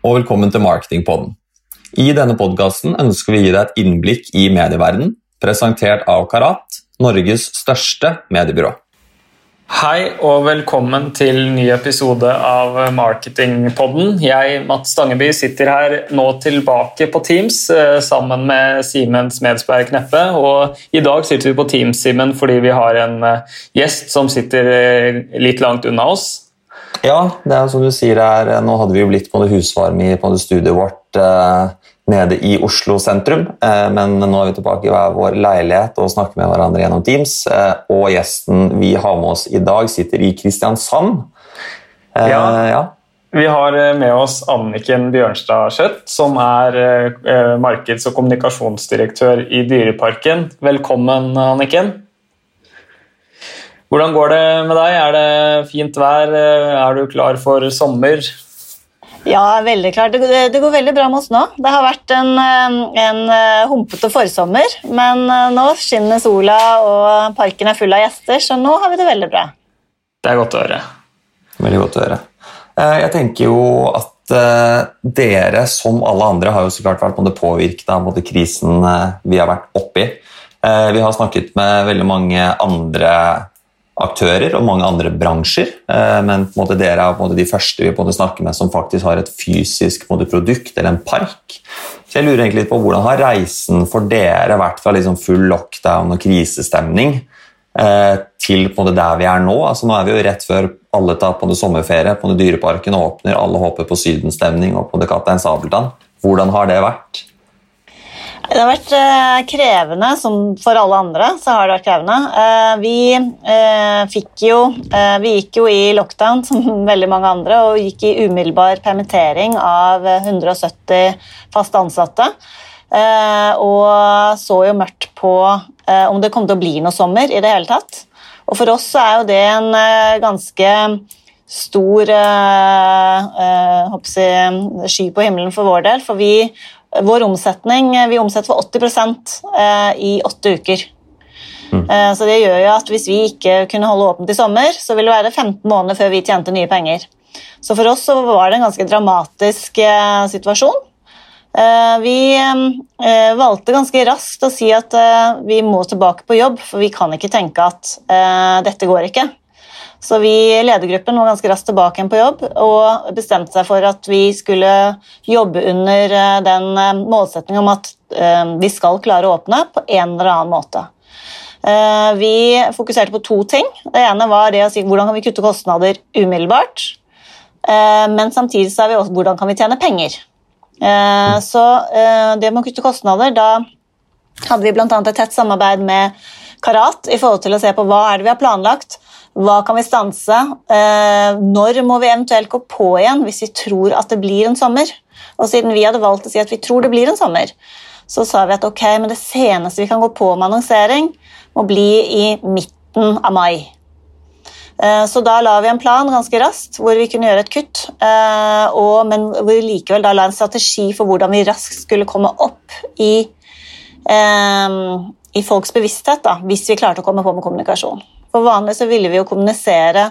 Og velkommen til Marketingpodden. I denne podkasten ønsker vi å gi deg et innblikk i medieverdenen, presentert av Karat, Norges største mediebyrå. Hei og velkommen til ny episode av Marketingpodden. Jeg, Mats Stangeby, sitter her nå tilbake på Teams eh, sammen med Simen Smedsberg Kneppe. Og I dag sitter vi på Teams Simen, fordi vi har en eh, gjest som sitter eh, litt langt unna oss. Ja, det er som du sier her, nå hadde vi jo blitt på det husvarme i på det studiet vårt nede i Oslo sentrum. Eh, men nå er vi tilbake i hver vår leilighet og snakker med hverandre gjennom Teams. Eh, og gjesten vi har med oss i dag, sitter i Kristiansand. Eh, ja. ja. Vi har med oss Anniken Bjørnstad Skjøtt, som er markeds- og kommunikasjonsdirektør i Dyreparken. Velkommen, Anniken. Hvordan går det med deg? Er det fint vær? Er du klar for sommer? Ja, veldig klart. Det, det, går veldig bra med oss nå. Det har vært en, en eh, humpete forsommer, men eh, nå skinner sola og parken er full av gjester, så nå har vi det veldig bra. Det er godt å høre. Veldig godt å høre. Eh, jeg tenker jo at dere, som alle andre, har jo så klart vært påvirket av krisen vi har vært oppi. Vi har snakket med veldig mange andre aktører og mange andre bransjer. Eh, men dere er de første vi snakker med som faktisk har et fysisk produkt eller en park. Så jeg lurer egentlig på Hvordan har reisen for dere vært fra liksom full lockdown og krisestemning eh, til der vi er nå? Altså, nå er vi jo rett før alle tar på sommerferie, på Dyreparken åpner, alle håper på sydenstemning og på Kaptein Sabeltann. Hvordan har det vært? Det har vært eh, krevende, som for alle andre. så har det vært krevende. Eh, vi, eh, fikk jo, vi gikk jo i lockdown som veldig mange andre og gikk i umiddelbar permittering av 170 fast ansatte. Og så jo mørkt på om det kom til å bli noe sommer i det hele tatt. Og for oss er jo det en ganske stor sky på himmelen for vår del, for vi vår omsetning Vi omsetter for 80 eh, i åtte uker. Mm. Eh, så det gjør jo at Hvis vi ikke kunne holde åpent i sommer, så ville det være 15 måneder før vi tjente nye penger. Så for oss så var det en ganske dramatisk eh, situasjon. Vi valgte ganske raskt å si at vi må tilbake på jobb, for vi kan ikke tenke at dette går ikke. Så vi i ledergruppen var ganske raskt tilbake igjen på jobb og bestemte seg for at vi skulle jobbe under eh, den eh, målsettingen om at eh, vi skal klare å åpne på en eller annen måte. Vi fokuserte på to ting. Det ene var det å si hvordan kan vi kutte kostnader umiddelbart. Men samtidig sa vi også hvordan kan vi tjene penger. Så det med å kutte kostnader, da hadde vi bl.a. et tett samarbeid med Karat i forhold til å se på hva er det vi har planlagt, hva kan vi stanse? Eh, når må vi eventuelt gå på igjen hvis vi tror at det blir en sommer? Og siden vi hadde valgt å si at vi tror det blir en sommer, så sa vi at ok, men det seneste vi kan gå på med annonsering, må bli i midten av mai. Eh, så da la vi en plan ganske raskt hvor vi kunne gjøre et kutt, eh, men hvor vi likevel la en strategi for hvordan vi raskt skulle komme opp i, i folks bevissthet da, hvis vi klarte å komme på med kommunikasjon. For vanlig så ville vi jo kommunisere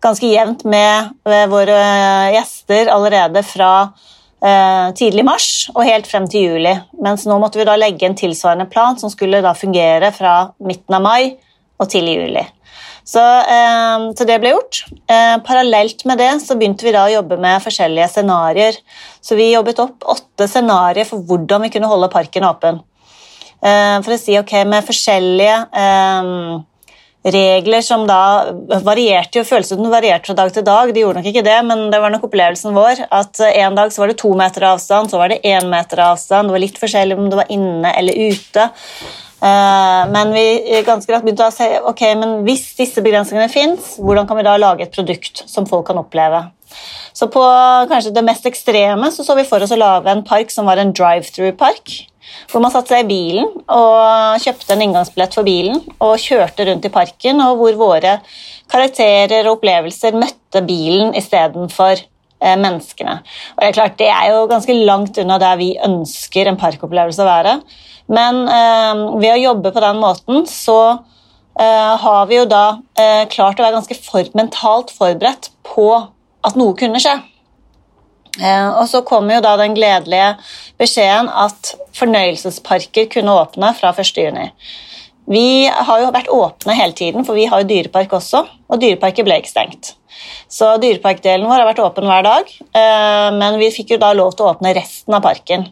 ganske jevnt med våre gjester allerede fra eh, tidlig mars og helt frem til juli. Mens nå måtte vi da legge en tilsvarende plan som skulle da fungere fra midten av mai og til juli. Så, eh, så det ble gjort. Eh, parallelt med det så begynte vi da å jobbe med forskjellige scenarioer. Så vi jobbet opp åtte scenarioer for hvordan vi kunne holde parken åpen. Eh, for å si ok, med forskjellige eh, regler som da varierte jo, føltes varierte fra dag til dag. De gjorde nok ikke det, men det var nok opplevelsen vår. At en dag så var det to meter avstand, så var det én meter avstand. Det var litt forskjellig om det var inne eller ute. Eh, men vi ganske rett begynte å se ok, men hvis disse begrensningene fins, hvordan kan vi da lage et produkt som folk kan oppleve? Så på kanskje det mest ekstreme så, så vi for oss å lage en park som var en drive-through-park. Hvor man satte seg i bilen og kjøpte en inngangsbillett for bilen og kjørte rundt i parken, og hvor våre karakterer og opplevelser møtte bilen istedenfor eh, menneskene. Og Det er klart, det er jo ganske langt unna der vi ønsker en parkopplevelse å være. Men eh, ved å jobbe på den måten så eh, har vi jo da eh, klart å være ganske for, mentalt forberedt på at noe kunne skje. Og så kom jo da den gledelige beskjeden at fornøyelsesparker kunne åpne fra 1.6. Vi har jo vært åpne hele tiden, for vi har jo dyrepark også, og dyreparker ble ikke stengt. Så dyreparkdelen vår har vært åpen hver dag, eh, men vi fikk jo da lov til å åpne resten av parken.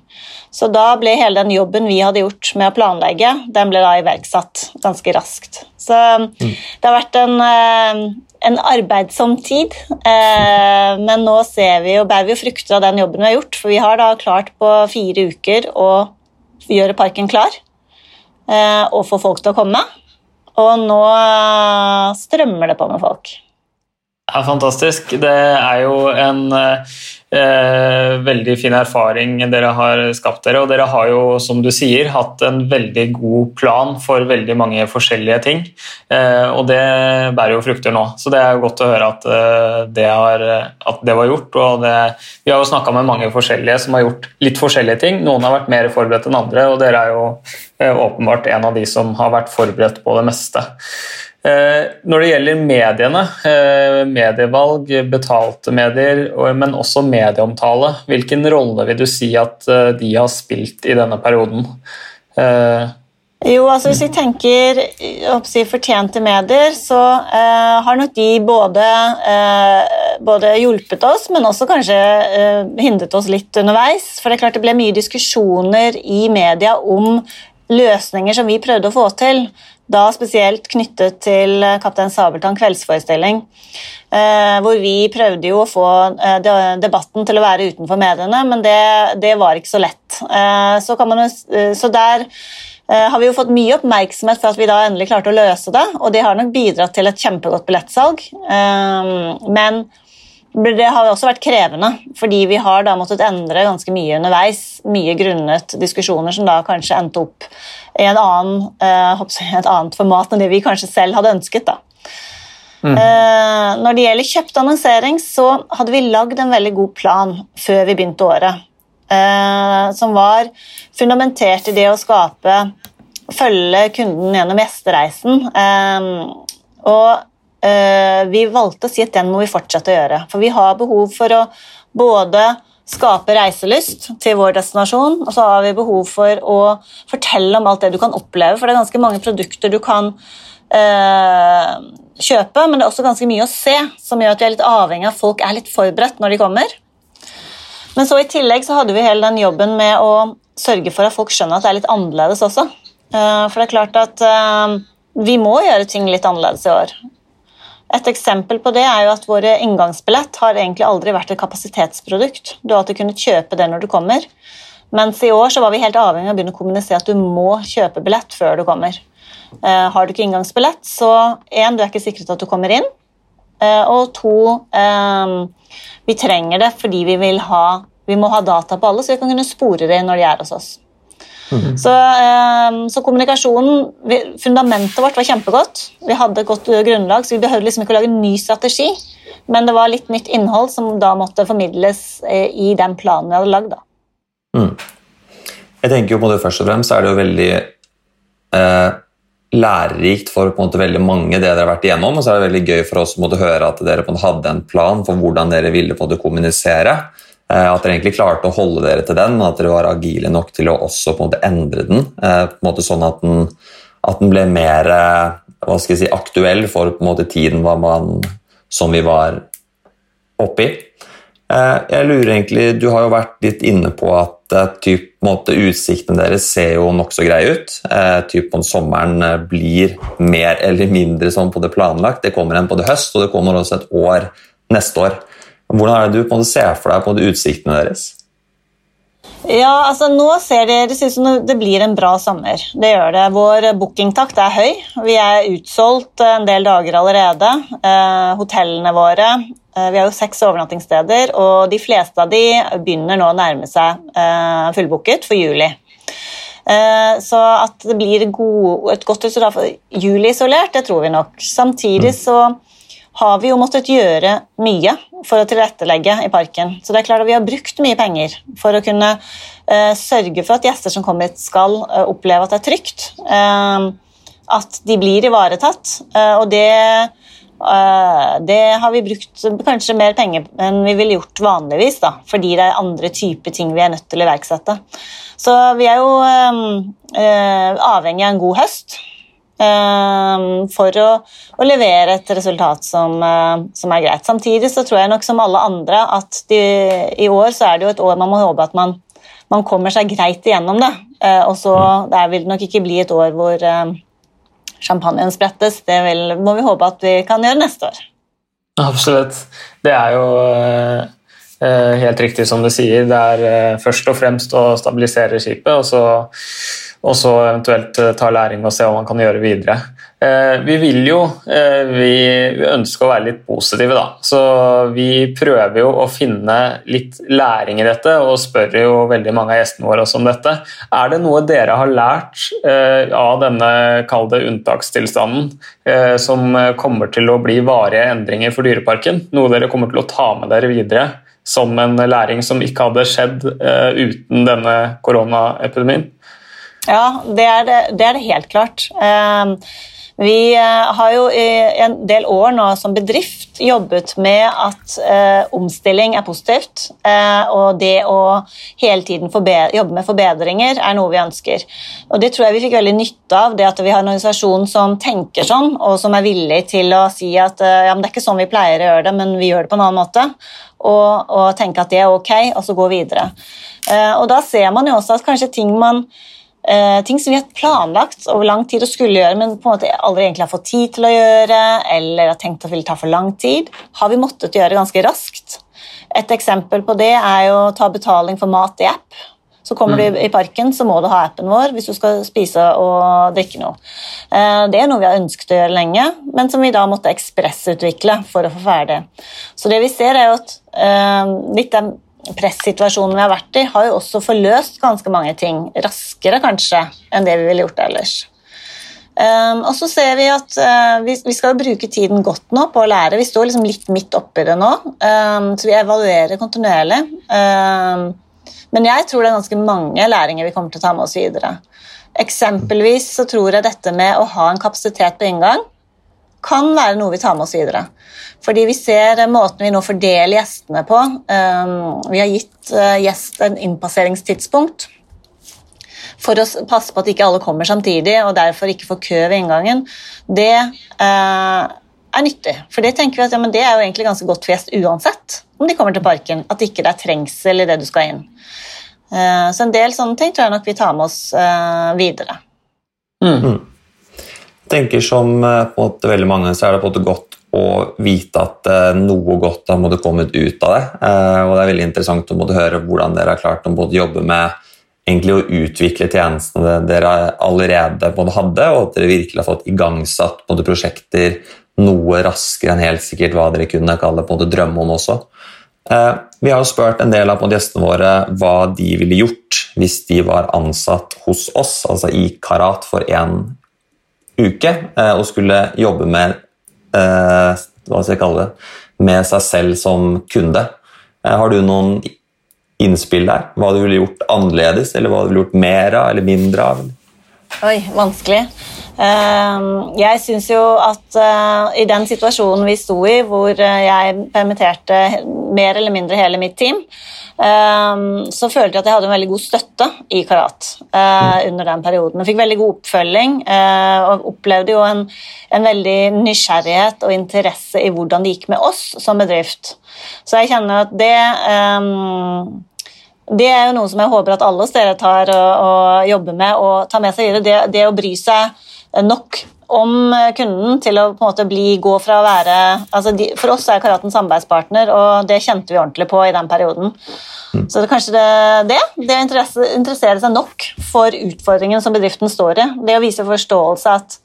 Så da ble hele den jobben vi hadde gjort med å planlegge, den ble da iverksatt ganske raskt. Så mm. det har vært en, eh, en arbeidsom tid, eh, men nå ser vi og bærer vi frukter av den jobben vi har gjort, for vi har da klart på fire uker å gjøre parken klar og få folk til å komme. Og nå strømmer det på med folk. Ja, fantastisk. Det er jo en eh, veldig fin erfaring dere har skapt dere. Og dere har jo, som du sier, hatt en veldig god plan for veldig mange forskjellige ting. Eh, og det bærer jo frukter nå. Så det er jo godt å høre at, eh, det, har, at det, var gjort. Og det, vi har jo snakka med mange forskjellige som har gjort litt forskjellige ting. Noen har vært mer forberedt enn andre, og dere er jo eh, åpenbart en av de som har vært forberedt på det meste. Eh, når det gjelder mediene, eh, medievalg, betalte medier, men også medieomtale, hvilken rolle vil du si at eh, de har spilt i denne perioden? Jo, altså Hvis vi tenker si, fortjente medier, så eh, har nok de både, eh, både, hjulpet oss, men også kanskje eh, hindret oss litt underveis. For det er klart det ble mye diskusjoner i media om løsninger som vi prøvde å få til. Da spesielt knyttet til Kaptein Sabeltann kveldsforestilling. Eh, hvor vi prøvde jo å få eh, debatten til å være utenfor mediene, men det, det var ikke så lett. Eh, så, man, eh, så, der eh, har vi jo fått mye oppmerksomhet for at vi da endelig klarte å løse det, og det har nok bidratt til et kjempegodt billettsalg. Eh, men det har også vært krevende, fordi vi har da måttet endre ganske mye underveis. Mye grunnet diskusjoner som da kanskje endte opp i annen, uh, et annet format enn det vi kanskje selv hadde ønsket. da. Mm. Uh, når det gjelder kjøpt annonsering, så hadde vi lagd en veldig god plan før vi begynte året. Uh, som var fundamentert i det å skape Følge kunden gjennom gjestereisen. og Eh, vi valgte å si at den må vi fortsette å gjøre. For vi har behov for å både skape reiselyst til vår destinasjon, og så har vi behov for å fortelle om alt det du kan oppleve, for det er ganske mange produkter du kan eh, kjøpe, men det er også ganske mye å se, som gjør at vi er litt avhengig av at folk er litt forberedt når de kommer. Men så i tillegg så hadde vi hele den jobben med å sørge for at folk skjønner at det er litt annerledes også. Eh, for det er klart at eh, vi må gjøre ting litt annerledes i år. Et eksempel på det er jo at våre inngangsbillett har egentlig aldri vært et kapasitetsprodukt. Du har alltid kunnet kjøpe det når du kommer. Mens i år så var vi helt avhengig av å begynne å kommunisere at du må kjøpe billett før du kommer. Eh, har du ikke inngangsbillett, så én, du er ikke sikret at du kommer inn. Eh, og to, eh, vi trenger det fordi vi ha vi må ha data på alle, så vi kan kunne spore det når de er hos oss. Mm. Så, ehm, så, kommunikasjonen Fundamentet vårt var kjempegodt. Vi hadde et godt grunnlag, så vi behøvde liksom ikke å lage en ny strategi. Men det var litt nytt innhold som da måtte formidles eh, i den planen vi hadde lagd. Mm. Jeg tenker jo på det Først og fremst er det jo veldig eh, lærerikt for på en måte veldig mange, det dere har vært igjennom. Og så er det veldig gøy for oss å høre at dere på en måte hadde en plan for hvordan dere ville på en måte kommunisere. Eh, at dere egentlig klarte å holde dere til den, at dere var agile nok til å også på en måte endre den. Eh, på en måte Sånn at den, at den ble mer eh, hva skal jeg si, aktuell for på en måte tiden man, som vi var oppi. Jeg lurer egentlig, Du har jo vært litt inne på at typ, måte, utsiktene deres ser jo nokså greie ut. Typ om sommeren blir mer eller mindre sånn på det planlagt. Det kommer en på det høst, og det kommer også et år neste år. Hvordan er det du på en måte ser for deg på de utsiktene deres? Ja, altså Nå ser det, det ut som det blir en bra sommer. Det gjør det. Vår bookingtakt er høy. Vi er utsolgt en del dager allerede. Eh, hotellene våre eh, Vi har jo seks overnattingssteder, og de fleste av de begynner nå å nærme seg eh, fullbooket for juli. Eh, så at det blir god, et godt resultat for juli isolert, det tror vi nok. Samtidig mm. så har vi jo måttet gjøre mye for å tilrettelegge i parken. Så det er klart at vi har brukt mye penger for å kunne uh, sørge for at gjester som kommer hit, skal uh, oppleve at det er trygt. Uh, at de blir ivaretatt. og det Det har vi brukt kanskje mer penger enn vi ville gjort vanligvis, da, fordi det er andre typer ting vi er nødt til å iverksette. Så vi er jo avhengig av en god høst. Ehm, for å, å, levere et resultat som, eh, som, er greit. Samtidig så tror jeg nok som alle andre at de, i år så er det jo et år man må håpe at man, man kommer seg greit igjennom det. Eh, og så der vil det nok ikke bli et år hvor eh, champagnen sprettes. Det vil, må vi håpe at vi kan gjøre neste år. Absolutt. Det er jo helt riktig som du sier. Det er først og fremst å stabilisere skipet, og så og så eventuelt eh, ta læring og se hva man kan gjøre videre. Eh, vi vil jo eh, vi ønsker å være litt positive, da. Så vi prøver jo å finne litt læring i dette, og spør jo veldig mange av gjestene våre også om dette. Er det noe dere har lært av denne, kall det unntakstilstanden, som kommer til å bli varige endringer for Dyreparken? Noe dere kommer til å ta med dere videre? Som en læring som ikke hadde skjedd uten denne koronaepidemien? Ja, det er det, det, er det helt klart. Ehm, vi eh, har jo i en del år nå som bedrift jobbet med at eh, omstilling er positivt. Eh, og det å hele tiden jobbe med forbedringer er noe vi ønsker. Og det tror jeg vi fikk veldig nytte av, det at vi har en organisasjon som tenker sånn, og som er villig til å si at ja, det er ikke sånn vi pleier å gjøre det, men vi gjør det på en annen måte. Og, og tenke at det er ok, og så gå videre. og da ser man jo også at kanskje ting man Uh, ting som vi har planlagt over lang tid og skulle gjøre, men på en måte aldri egentlig har fått tid til å gjøre, eller har tenkt at det ville ta for lang tid, har vi måttet gjøre ganske raskt. Et eksempel på det er jo å ta betaling for mat i app. Så kommer mm. du i parken, så må du ha appen vår hvis du skal spise og drikke noe. Uh, det er noe vi har ønsket å gjøre lenge, men som vi da måtte ekspressutvikle for å få ferdig. Så det vi ser, er jo at uh, litt den pressituasjonen vi har vært i, har jo også forløst ganske mange ting raskere kanskje enn det vi ville gjort ellers. Um, og så ser vi at uh, vi, vi, skal bruke tiden godt nå på å lære. Vi står liksom litt midt oppi det nå, um, så vi evaluerer kontinuerlig. Um, men jeg tror det er ganske mange læringer vi kommer til å ta med oss videre. Eksempelvis så tror jeg dette med å ha en kapasitet på inngang kan være noe vi tar med oss videre. Fordi vi ser måten vi nå fordeler gjestene på. Um, vi har gitt uh, gjest en innpasseringstidspunkt for å passe på at ikke alle kommer samtidig og derfor ikke får kø ved inngangen. Det uh, er nyttig, for det tenker vi at ja, det er jo egentlig ganske godt for gjest uansett om de kommer til parken. At ikke det er trengsel i det du skal inn. Så en del sånne ting tror jeg nok vi tar med oss videre. Mm. Tenker som eh, måte veldig mange, så er det på en måte godt å vite at uh, noe godt har måtte kommet ut av det. Uh, og Det er veldig interessant å måtte høre hvordan dere har klart å både jobbe med egentlig å utvikle tjenestene dere allerede både hadde, og at dere virkelig har fått igangsatt både prosjekter noe raskere enn helt sikkert hva dere kunne kalle både drømme om også. Vi har jo spurt en del av gjestene våre hva de ville gjort hvis de var ansatt hos oss, altså i Karat, for en uke eh, og skulle jobbe med eh, hva skal jeg kalle det, med seg selv som kunde. Eh, har du noen innspill der? Hva du ville gjort annerledes, eller hva du ville gjort mer av eller mindre av? Oi, vanskelig. Jeg syns jo at i den situasjonen vi sto i, hvor jeg permitterte mer eller mindre hele mitt team, Ehm, så følte jeg at jeg hadde en veldig god støtte i karat uh, under den perioden. Jeg fikk veldig god oppfølging uh, og opplevde jo en, en, veldig nysgjerrighet og interesse i hvordan det gikk med oss som bedrift. Så jeg kjenner at det um, det er jo noe som jeg håper at alle steder tar og, og jobber med og tar med seg videre. Det, det å bry seg nok om kunden til å på en måte bli, gå fra å være altså de, For oss er Karaten samarbeidspartner, og det kjente vi ordentlig på i den perioden. Mm. Så det kanskje det, det, det interessere seg nok for utfordringen som bedriften står i. Det å vise forståelse at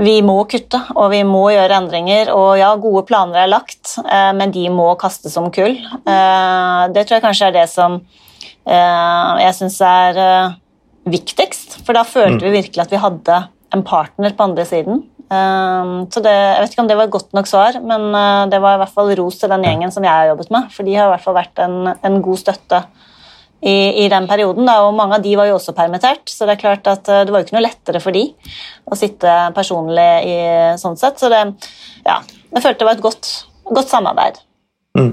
vi må kutte og vi må gjøre endringer. Og ja, gode planer er lagt, eh, men de må kastes som kull. Eh, det tror jeg kanskje er det som eh, jeg syns er viktigst, for da følte mm. vi virkelig at vi hadde en partner på andre siden. Um, så det, Jeg vet ikke om det var et godt nok svar, men uh, det var i hvert fall ros til den gjengen som jeg har jobbet med. For de har i hvert fall vært en, en god støtte i, i den perioden. Da, og mange av de var jo også permittert, så det er klart at eh, det var jo ikke noe lettere for de å sitte personlig i sånn sett. Så det, ja, jeg følte det var et godt, godt samarbeid. Mm.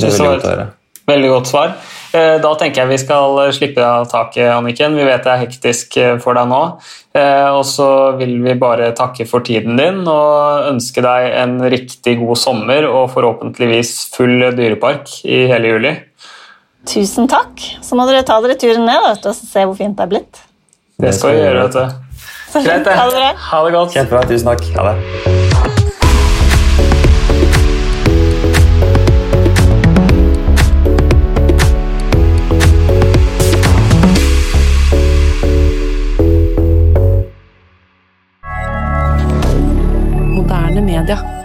Det er veldig godt å høre. Veldig godt svar. Eh, da tenker jeg vi skal slippe av taket, Anniken. Vi vet det er hektisk eh, for deg nå. Og så vil vi bare takke for tiden din og ønske deg en riktig god sommer og forhåpentligvis full dyrepark i hele juli. Tusen takk. Så må dere ta dere turen ned vet, og se hvor fint det er blitt. Det skal vi gjøre, vet du. Greit, det. Ha det bra. Ha det godt. Kjempebra. Tusen takk. Ha det. Canada.